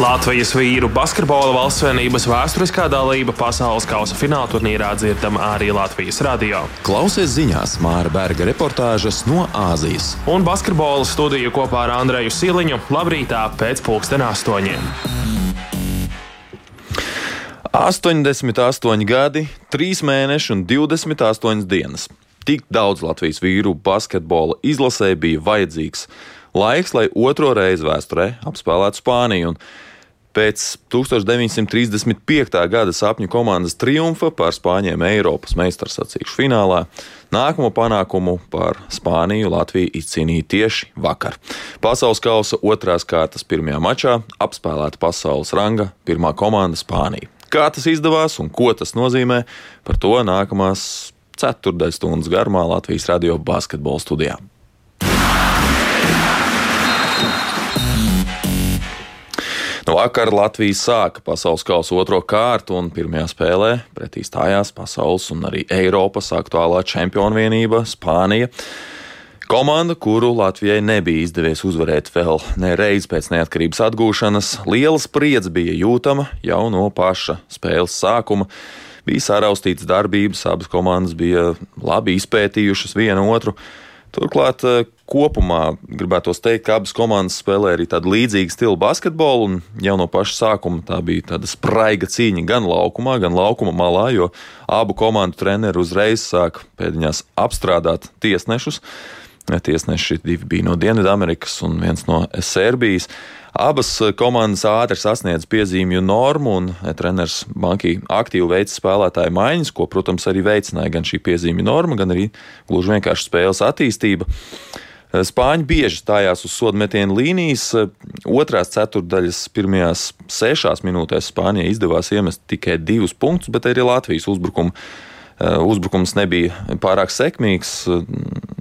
Latvijas vīru basketbola valstsvienības vēsturiskā dalība pasaules kausa fināla turnīrā dzirdama arī Latvijas radio. Klausies ziņās Māra Berga reportāžas no Āzijas. Un basketbola studiju kopā ar Andreju Siliņu labrītā pēc pulksten astoņiem. 88 gadi, 3 mēneši un 28 dienas. Tik daudz Latvijas vīru basketbola izlasē bija vajadzīgs laiks, lai otro reizi vēsturē apspēlētu Spāniju. Pēc 1935. gada sapņu komandas triumfa pār Spāņiem Eiropas meistars sacīkšu finālā nākamo panākumu par Spāniju Latvija izcīnīja tieši vakar. Pasaules kausa otrās kārtas pirmajā mačā apspēlēta pasaules ranga pirmā komanda Spānija. Kā tas izdevās un ko tas nozīmē, par to nākamās ceturdaļas stundas garumā Latvijas radio basketbola studijā. No vakar Latvija sāka pasaules kausa otro kārtu, un pirmajā spēlē pretī stājās pasaules un arī Eiropas aktuālā čempionu vienība Spānija. Komanda, kuru Latvijai nebija izdevies uzvarēt vēl nereiz pēc neatkarības atgūšanas, liela spriedze bija jūtama jau no paša spēles sākuma. Bija saraustīts darbības, abas komandas bija labi izpētījušas viena otru. Turklāt eh, kopumā gribētu teikt, ka abas komandas spēlē arī tādu līdzīgu stilu basketbolu, jau no paša sākuma tā bija tāda spraiga cīņa gan laukumā, gan laukuma malā, jo abu komandu treneri uzreiz sāk pēdiņās apstrādāt tiesnešus. Tiesneši divi bija no Dienvidamerikas un viens no Serbijas. Abas komandas ātri sasniedz piezīmju normu, un treneris Banki aktīvi veica spēlētāju maiņas, ko, protams, arī veicināja gan šī piezīmju norma, gan arī gluži vienkārši spēles attīstība. Spāņi bieži stājās uz sodu metienu līnijas. Otrās ceturdaļas pirmajās sešās minūtēs Spānijai izdevās iemest tikai divus punktus, bet arī Latvijas uzbrukumu uzbrukums nebija pārāk sekmīgs.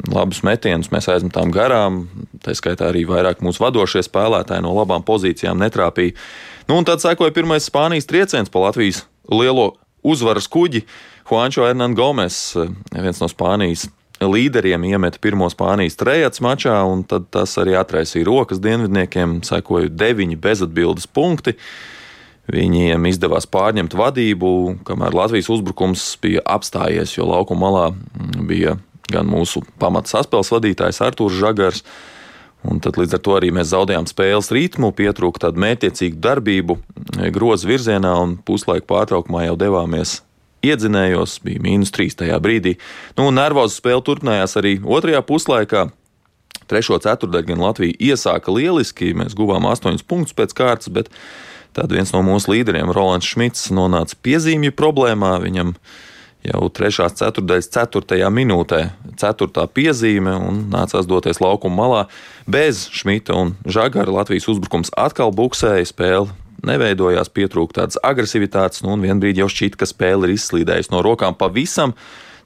Labus metienus mēs aizmetām garām. Tā skaitā arī vairāk mūsu vadošie spēlētāji no labām pozīcijām netrāpīja. Nu, un tad sekoja pirmais Spānijas trieciens pa Latvijas lielo uzvaras kuģi. Juancho Hernandez Gomes, viens no Spānijas līderiem, iemeta pirmo Spānijas trejats mačā, un tas arī atraisīja rokas dienvidniekiem. Sekoja deviņi bezatbildes punkti. Viņiem izdevās pārņemt vadību, kamēr Latvijas uzbrukums bija apstājies, jo laukuma malā bija gan mūsu pamata saspēles vadītājs Artūrs Žagars. Un tad līdz ar to arī mēs zaudējām spēles ritmu, pietrūka tādu mētiecīgu darbību grozu virzienā, un puslaika pārtraukumā jau devāmies iedzinējos, bija mīnus trīs tajā brīdī. Nu, nervoza spēle turpinājās arī otrajā puslaikā. Trešo ceturdaļu gan Latvija iesāka lieliski, mēs guvām astoņus punktus pēc kārtas, bet Tad viens no mūsu līderiem, Rolands Šmits, nonāca piezīmju problēmā. Viņam jau 3. ceturdaļas 4. minūtē, 4. piezīme un nācās doties laukuma malā. Bez Šmita un Žagara Latvijas uzbrukums atkal buksēja spēli. Neveidojās, pietrūka tādas agresivitātes, nu, un vienā brīdī jau šķita, ka spēle ir izslīdējusi no rokām pavisam.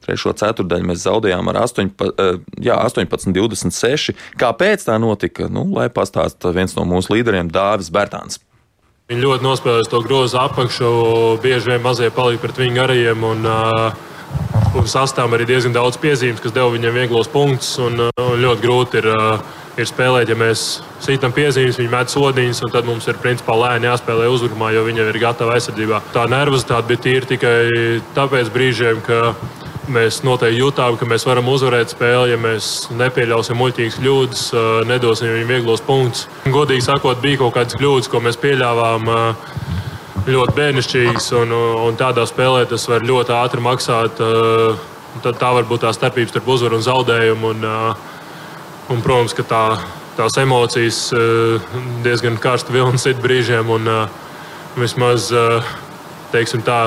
Trešo ceturdaļu mēs zaudējām ar 8, jā, 18, 26. Kāpēc tā notika? Nu, lai pastāsta viens no mūsu līderiem, Dāvis Bērtāns. Viņi ļoti nospēlēs to grozu apakšu, bieži vien mazie palika pret viņu garajiem. Un, uh, un sastāvam arī diezgan daudz piezīmes, kas deva viņiem vieglos punktus. Un, uh, un ļoti grūti ir, uh, ir spēlēt, ja mēs sītam piezīmes, viņi met sodiņas, tad mums ir principā lēni jāspēlē uzbrukumā, jo viņi jau ir gatavi aizsardzībā. Tā nervozitāte bija tīra tikai tāpēc brīžiem, ka Mēs noteikti jūtām, ka mēs varam uzvarēt spēli, ja mēs nepieļausim muļķīgas kļūdas, nedosim viņiem vieglos punktus. Godīgi sakot, bija kaut kādas kļūdas, ko mēs pieļāvām ļoti bērnišķīgas, un, un tādā spēlē tas var ļoti ātri maksāt. Tad tā var būt tā starpība starp uzvaru un zaudējumu. Un, un, protams, ka tā, tās emocijas diezgan karsta vilnas ir brīžiem, un vismaz teiksim, tā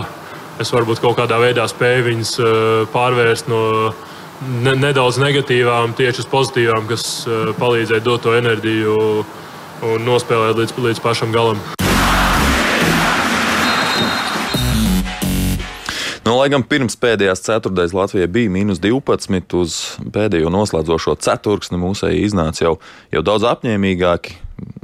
es varbūt kaut kādā veidā spēju viņus eh, pārvērst no ne, nedaudz negatīvām tieši uz pozitīvām, kas eh, palīdzēja dot to enerģiju un nospēlēt līdz, līdz pašam galam. Nu, lai gan pirms pēdējās ceturtdaļas Latvijai bija mīnus 12, uz pēdējo noslēdzošo ceturksni mūsēji iznāca jau, jau daudz apņēmīgāki.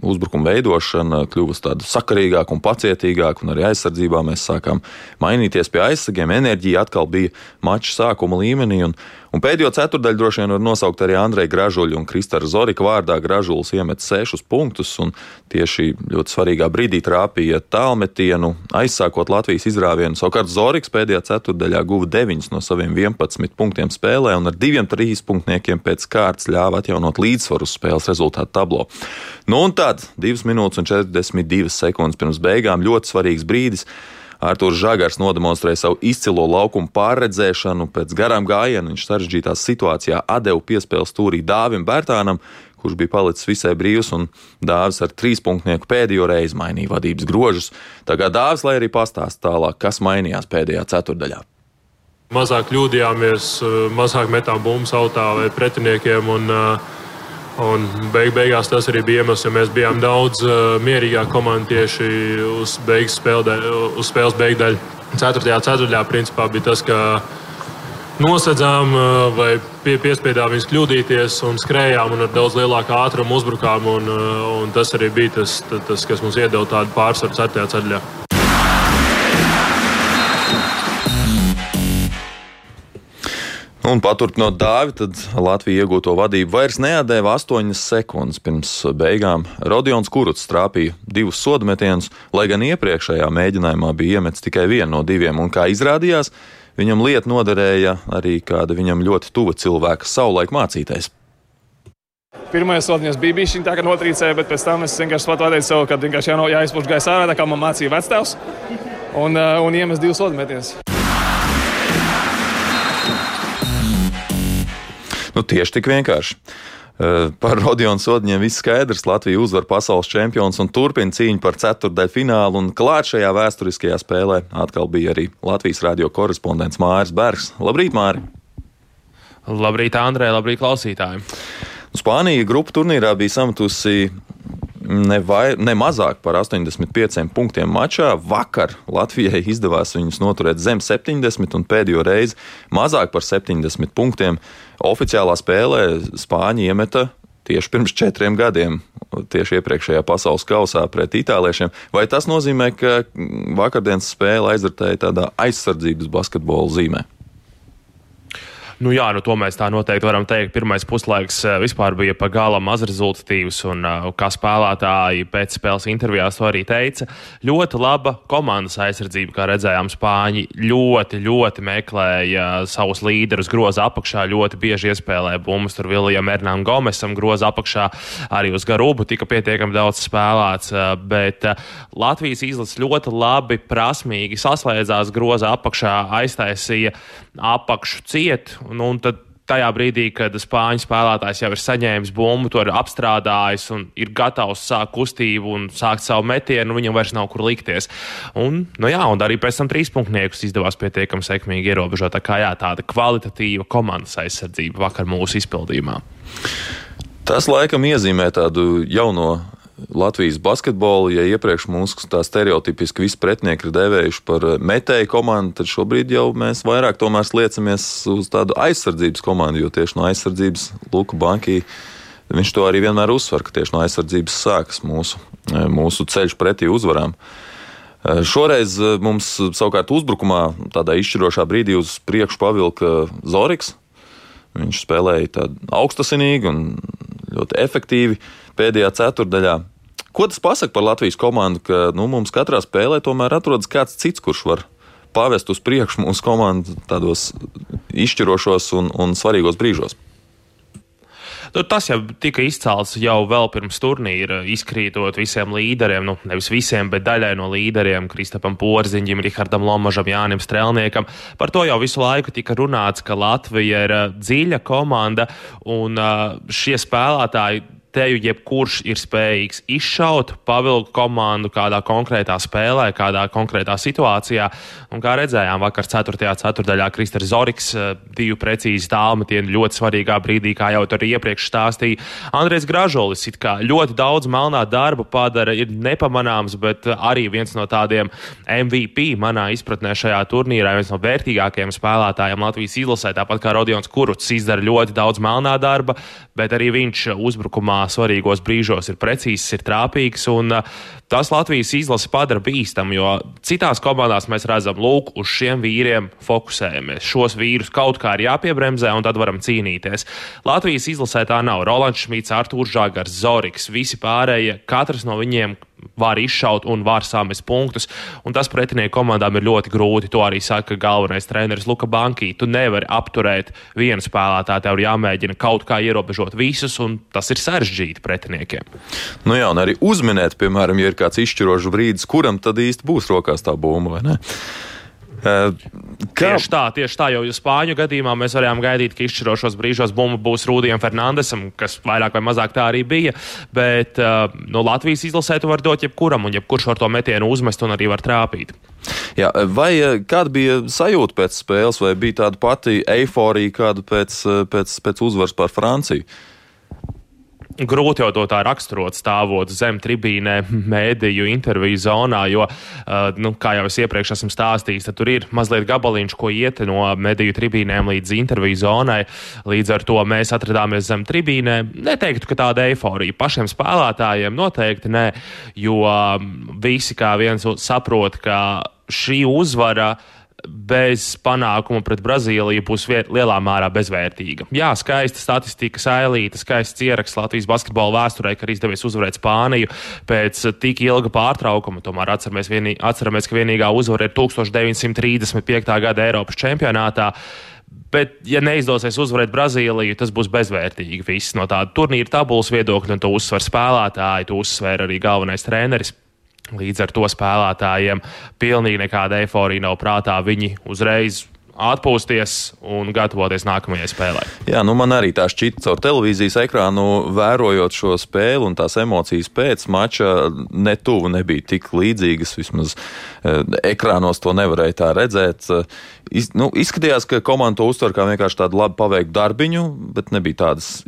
Uzbrukuma veidošana kļuva tāda sakarīgāka un pacietīgāka, un arī aizsardzībā mēs sākām mainīties pie aizsargiem. Enerģija atkal bija mača sākuma līmenī. Un, Un pēdējo ceturdaļu droši vien var nosaukt arī Andreja Gražuļa un Kristara Zorika vārdā. Gražulis iemet sešus punktus un tieši ļoti svarīgā brīdī trāpīja tālmetienu, aizsākot Latvijas izrāvienu. Savukārt Zoriks pēdējā ceturdaļā guva 9 no saviem 11 punktiem spēlē un ar diviem trīs punktiem pēc kārtas ļāva atjaunot līdzsvaru spēles rezultātu tablo. Nu un tad 2 minūtes un 42 sekundes pirms beigām ļoti svarīgs brīdis. Arthurs Žagars nodemonstrēja savu izcilo laukumu pārredzēšanu. Pēc garām gājieniem viņš sarežģītā situācijā atdeva piespēli stūrī Dāvim Bērtānam, kurš bija palicis visai brīvs, un Dāvis ar trīspunktnieku pēdējo reizi mainīja vadības grožus. Tagad Dāvis, lai arī pastāst tālāk, kas mainījās pēdējā ceturdaļā. Mazāk kļūdījāmies, mazāk metām bumbu autā vai pretiniekiem. Un, uh, Un beig beigās tas arī bija iemesls, jo mēs bijām daudz uh, mierīgāk komanda tieši uz, spēlē, uz spēles beigdaļu. Ceturtajā ceturtajā principā bija tas, ka nosedzām uh, vai pie, piespiedām viņus kļūdīties un skrējām un ar daudz lielāku ātrumu uzbrukām. Un, uh, un tas arī bija tas, tas, kas mums iedeva tādu pārsvaru ceturtajā ceturtajā. Un paturpinot dāvi, tad Latvija iegūto vadību vairs neatdeva 8 sekundes pirms beigām. Rodions Kuruts trāpīja divus sodametienus, lai gan iepriekšējā mēģinājumā bija iemetis tikai vienu no diviem, un kā izrādījās, viņam lieta noderēja arī kāda viņam ļoti tuva cilvēka savulaik mācītais. Pirmais sodiņš bija bijis tā, ka notrīcēja, bet pēc tam es vienkārši pateicu sev, ka vienkārši jāizpūš gaisa ārā, kā man mācīja vectēvs, un, un iemest divus sodametienus. Nu, tieši tik vienkārši. Par Rodionu Sodiņiem viss skaidrs. Latvija uzvar pasaules čempions un turpina cīņu par ceturdaļu finālu. Un klāt šajā vēsturiskajā spēlē atkal bija arī Latvijas radio korespondents Māris Bergs. Labrīt, Māri! Labrīt, Andrē, labrīt, klausītāji! Spānija grupu turnīrā bija sametusi ne, vai, ne mazāk par 85 punktiem mačā. Vakar Latvijai izdevās viņus noturēt zem 70 un pēdējo reizi mazāk par 70 punktiem. Oficiālā spēlē Spāņi iemeta tieši pirms četriem gadiem, tieši iepriekšējā pasaules kausā pret itāliešiem. Vai tas nozīmē, ka vakardienas spēle aizvērtēja tādā aizsardzības basketbola zīmē? Nu, jā, nu, to mēs tā noteikti varam teikt. Pirmais puslaiks eh, vispār bija pa gala mazrezultatīvs, un uh, kā spēlētāji pēc spēles intervijās to arī teica. Ļoti laba komandas aizsardzība, kā redzējām, Spāņi ļoti, ļoti meklēja savus līderus groza apakšā, ļoti bieži iespēlēja bumbas tur Viljam Ernām Gomesam groza apakšā, arī uz Garubu tika pietiekami daudz spēlēts, bet Latvijas izlases ļoti labi, prasmīgi saslēdzās groza apakšā, aiztaisīja apakšu ciet Nu, un tad tajā brīdī, kad spāņu spēlētājs jau ir saņēmis bumbu, to ir apstrādājis un ir gatavs sākt kustību un sākt savu metienu, viņam vairs nav kur likties. Un, nu jā, un arī pēc tam trīspunktniekus izdevās pietiekami sekmīgi ierobežot. Tā kā jā, tāda kvalitatīva komandas aizsardzība vakar mūsu izpildījumā. Tas laikam iezīmē tādu jauno Latvijas basketbolu, ja iepriekš mums tā stereotipiski visi pretinieki ir devējuši par eh, metēju komandu, tad šobrīd jau mēs vairāk tomēr liecamies uz tādu aizsardzības komandu, jo tieši no aizsardzības Luka Banki. Viņš to arī vienmēr uzsver, ka tieši no aizsardzības sākas mūsu, eh, mūsu ceļš pretī uzvarām. Eh, šoreiz mums savukārt uzbrukumā, tādā izšķirošā brīdī uz priekšu pavilka Zoriks. Viņš spēlēja augstasinīgi un ļoti efektīvi pēdējā ceturdaļā. Ko tas pasaka par Latvijas komandu, ka nu, mums katrā spēlē tomēr atrodas kāds cits, kurš var pavest uz priekšu mūsu komandu tādos izšķirošos un, un svarīgos brīžos? Nu, tas jau tika izcelts jau vēl pirms turnīra, izkrītot visiem līderiem, nu, nevis visiem, bet daļai no līderiem - Kristapam Porziņģim, Rihardam Lomažam, Jānim Strelniekam. Par to jau visu laiku tika runāts, ka Latvija ir dziļa komanda un šie spēlētāji teju jebkurš ir spējīgs izšaut, pavilkt komandu kādā konkrētā spēlē, kādā konkrētā situācijā. Un kā redzējām, vakar 4. ceturdaļā Kristers Zoriks eh, divu precīzi tālmetienu ļoti svarīgā brīdī, kā jau tur iepriekš stāstīja. Andrēs Gražolis it kā ļoti daudz melnā darba padara, ir nepamanāms, bet arī viens no tādiem MVP manā izpratnē šajā turnīrā, viens no vērtīgākajiem spēlētājiem Latvijas izlasē, tāpat kā Rodions Kuruts izdara ļoti daudz melnā darba, bet arī viņš uzbrukumā lēmumā, svarīgos brīžos ir precīzs, ir trāpīgs. Un, Tas Latvijas izlase padara bīstamu, jo citās komandās mēs redzam, lūk, uz šiem vīriem fokusējamies. Šos vīrus kaut kā ir jāpiebremzē, un tad varam cīnīties. Latvijas izlasē tā nav. Rolands Šmīts, Artūrs Žagars, Zoriks, visi pārējie, katrs no viņiem var izšaut un var samest punktus. Un tas pretinieku komandām ir ļoti grūti. To arī saka galvenais treneris Luka Banki. Tu nevari apturēt vienu spēlētāju, tev ir jāmēģina kaut kā ierobežot visus, un tas ir sarežģīti pretiniekiem. Nu jā, un arī uzminēt, piemēram, ja ir kāds izšķirošs brīdis, kuram tad īsti būs rokās tā bumba, vai ne? Kā? Tieši tā, tieši tā, jo Spāņu gadījumā mēs varējām gaidīt, ka izšķirošos brīžos bumba būs Rūdijam Fernandesam, kas vairāk vai mazāk tā arī bija. Bet no Latvijas izlasē tu vari dot jebkuram, un jebkurš var to metienu uzmest un arī var trāpīt. Jā, vai kāda bija sajūta pēc spēles, vai bija tāda pati eiforija, kāda pēc, pēc, pēc uzvaras pār Franciju? Grūti jau to tā raksturot, stāvot zem tribīnē, mēdīju interviju zonā, jo, nu, kā jau es iepriekš esmu stādījis, tur ir mazliet gabaliņš, ko iet no mediju tribīnēm līdz interviju zonai. Līdz ar to mēs atradāmies zem tribīnēm. Neteiktu, ka tāda eiforija pašiem spēlētājiem noteikti nē, jo visi kā viens saprot, ka šī uzvara uh, bez panākuma pret Brazīliju būs lielā mērā bezvērtīga. Jā, skaista statistika, sailīta, skaists ieraksts Latvijas basketbola vēsturē, ka ir izdevies uzvarēt Spāniju pēc tik ilga pārtraukuma. Tomēr atceramies, vienī, atceramies ka vienīgā uzvara ir 1935. gada Eiropas čempionātā. Bet, ja neizdosies uzvarēt Brazīliju, tas būs bezvērtīgi. Viss no tāda turnīra tabulas viedokļa, un to uzsver spēlētāji, to uzsver arī galvenais treneris. Līdz ar to spēlētājiem pilnīgi nekāda eifórija nav prātā. Viņi uzreiz atpūsties un gatavoties nākamajai spēlē. Jā, nu man arī tā šķita caur televīzijas ekrānu, vērojot šo spēli un tās emocijas pēc mača, netuvu nebija tik līdzīgas. Vismaz eh, ekrānos to nevarēja tā redzēt. Iz, nu, izskatījās, ka komanda to uztver kā vienkārši tādu labi paveiktu darbiņu, bet nebija tādas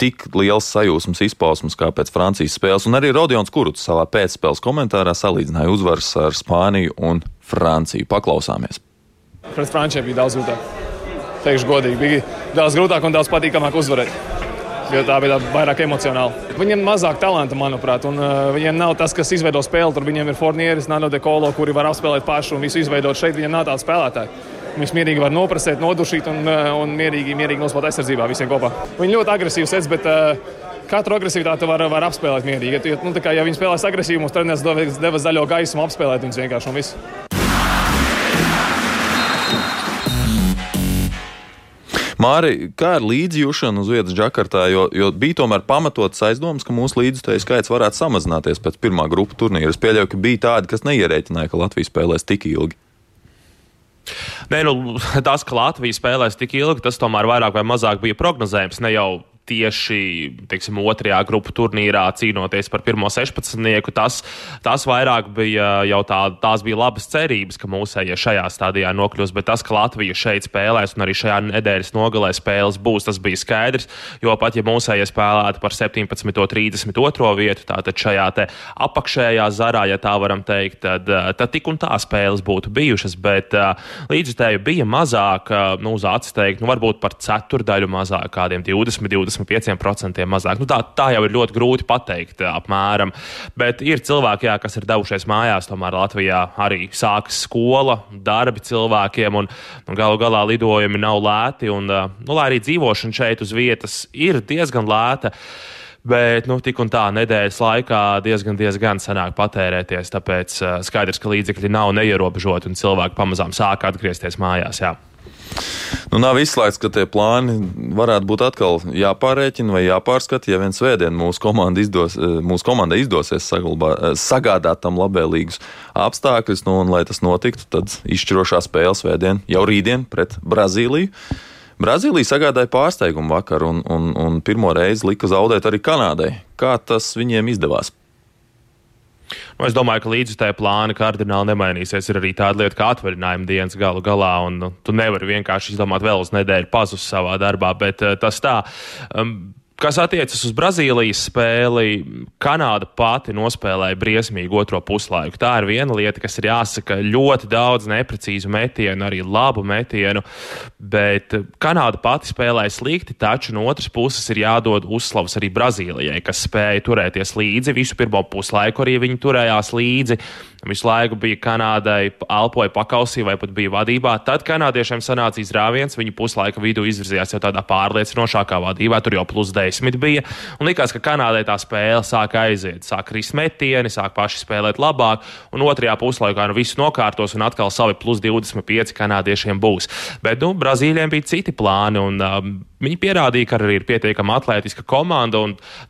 tik liels sajūsmas izpausmes kā pēc Francijas spēles. Un arī Rodions Kuruts savā pēcspēles komentārā salīdzināja uzvaras ar Spāniju un Franciju. Paklausāmies! Pret Frančiem bija daudz grūtāk. Teikšu godīgi, bija daudz grūtāk un daudz patīkamāk uzvarēt. Jo tā bija vairāk emocionāli. Viņiem mazāk talanta, manuprāt, un uh, viņiem nav tas, kas izveido spēli. Tur viņiem ir Fornieris, Nano de Colo, kuri var apspēlēt pašu un visu izveidot šeit. Viņiem nav tādu spēlētāju. Viņš mierīgi var noprasēt, nodušīt un, eh, un mierīgi, mierīgi nospēlēt aizsardzībā visiem kopā. Viņi ļoti agresīvi sēdz, bet uh, katru agresivitāti var, var apspēlēt mierīgi. Ja, nu, kā, ja viņi spēlēs agresīvi, mums treneris deva zaļo gaismu apspēlēt viņus vienkārši un visu. Māri, kā ar līdzjūšanu uz vietas Džakartā, jo, jo bija tomēr pamatots aizdoms, ka mūsu līdzjutēju skaits varētu samazināties pēc pirmā grupu turnīra. Es pieļauju, ka bija tādi, kas neierēķināja, ka Latvija spēlēs tik ilgi. Nē, nu, tas, ka Latvija spēlēs tik ilgi, tas tomēr vairāk vai mazāk bija prognozējams. Ne jau tieši teiksim, otrajā grupu turnīrā cīnoties par pirmo 16. Tas, tas vairāk bija jau tā, tās bija labas cerības, ka mūsējie šajā stadijā nokļūs, bet tas, ka Latvija šeit spēlēs un arī šajā nedēļas nogalē spēles būs, tas bija skaidrs. Jo pat ja mūsējie spēlētu par 17. un 32. vietu, tātad šajā apakšējā zarā, ja tā varam teikt, tad, tad tik un tā spēles būtu bijušas, bet līdzutēju bija mazāk, nu, uz acis teikt, nu, varbūt par ceturdaļu mazāk, kādiem 20, 20. 25% mazāk. Nu, tā, tā jau ir ļoti grūti pateikt, apmēram. Bet ir cilvēki, jā, kas ir devušies mājās, tomēr Latvijā arī sākas skola, darbi cilvēkiem, un, un galu galā lidojumi nav lēti. Un, nu, lai arī dzīvošana šeit uz vietas ir diezgan lēta. Bet nu, tik un tā nedēļas laikā diezgan, diezgan sanāk patērēties. Tāpēc skaidrs, ka līdzekļi nav neierobežoti un cilvēki pamazām sāk atgriezties mājās. Jā. Nu, nav izslēgts, ka tie plāni varētu būt atkal jāpārēķina vai jāpārskata. Ja viens svētdien mūsu, komanda izdos, eh, mūsu komandai izdosies saglabā, eh, sagādāt tam labvēlīgus apstākļus, nu, un lai tas notiktu, tad izšķirošā spēle svētdien jau rītdien pret Brazīliju. Brazīlija sagādāja pārsteigumu vakar un, un, un pirmo reizi lika zaudēt arī Kanādai. Kā tas viņiem izdevās? Nu, es domāju, ka līdzjutēji plāni kardināli nemainīsies. Ir arī tāda lieta kā atvaļinājuma dienas galu galā, un nu, tu nevari vienkārši izdomāt vēl uz nedēļu pazus savā darbā, bet uh, tas tā. Um, Kas attiecas uz Brazīlijas spēli, Kanāda pati nospēlēja briesmīgu otro puslaiku. Tā ir viena lieta, kas ir jāsaka. Ļoti daudz neprecīzu metienu, arī labu metienu, bet Kanāda pati spēlēja slikti, taču no otras puses ir jādod uzslavas arī Brazīlijai, kas spēja turēties līdzi. Visu pirmo puslaiku arī viņi turējās līdzi. Visu laiku bija Kanādai, elpoja pakausī vai pat bija vadībā. Tad kanādiešiem sanāca izrāviens, viņi puslaika vidū izvirzījās jau tādā pārliecinošākā vadībā, tur jau plus 10 bija. Un likās, ka Kanādai tā spēle sāk aiziet, sāk krist metieni, sāk paši spēlēt labāk, un otrajā puslaikā nu viss nokārtos un atkal savi plus 25 kanādiešiem būs. Bet nu, Brazīļiem bija citi plāni. Un, um, Viņi pierādīja, ka arī ir pietiekami atletiska komanda.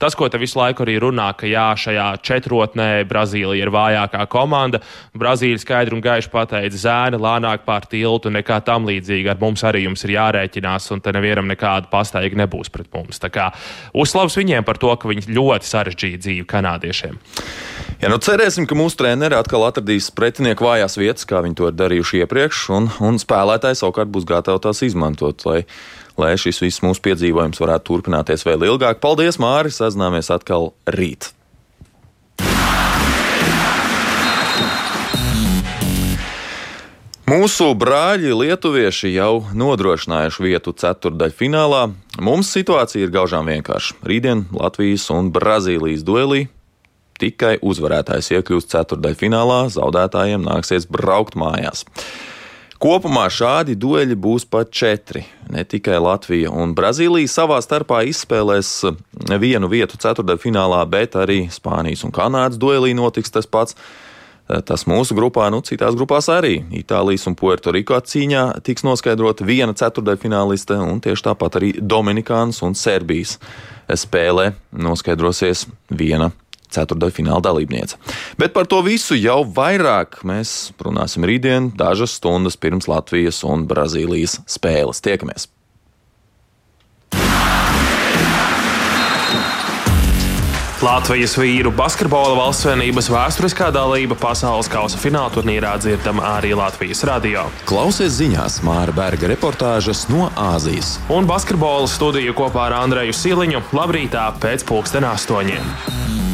Tas, ko te visu laiku arī runā, ka jā, šajā četrotnē Brazīlija ir vājākā komanda. Brazīlija skaidri un gaiši pateica, zēni lēnāk pār tiltu, nekā tam līdzīga. Ar mums arī jums ir jārēķinās, un te nevienam nekāda pastaiga nebūs pret mums. Tā kā uzslavs viņiem par to, ka viņi ļoti sarežģīja dzīvi kanādiešiem. Ja, nu cerēsim, ka mūsu treneri atkal atradīs pretinieku vājās vietas, kā viņi to ir darījuši iepriekš, un, un spēlētāji savukārt būs gatavi tās izmantot. Lai lai šis viss mūsu piedzīvojums varētu turpināties vēl ilgāk. Paldies, Māris! Sazināmies atkal rīt! Mūsu brāļi lietuvieši jau nodrošinājuši vietu ceturdaļfinālā. Mums situācija ir gaužām vienkārša. Rītdien Latvijas un Brazīlijas duelī tikai uzvarētājs iekļūst ceturdaļfinālā, zaudētājiem nāksies braukt mājās. Kopumā šādi dueļi būs pat četri. Ne tikai Latvija un Brazīlija savā starpā izspēlēs vienu vietu ceturdaļfinālā, bet arī Spānijas un Kanādas duelī notiks tas pats. Tas mūsu grupā, nu, citās grupās arī Itālijas un Puertoriko cīņā tiks noskaidrota viena ceturdaļfināliste, un tieši tāpat arī Dominikānas un Serbijas spēlē noskaidrosies viena ceturdaļfināla dalībniece. Bet par to visu jau vairāk mēs runāsim rītdien, dažas stundas pirms Latvijas un Brazīlijas spēles. Tiekamies! Latvijas vīru basketbola valstsvienības vēsturiskā dalība pasaules kausa fināla turnīrā dzirdama arī Latvijas radio. Klausies ziņās Māra Berga reportāžas no Āzijas. Un basketbola studiju kopā ar Andreju Siliņu labrītā pēc pulksten astoņiem.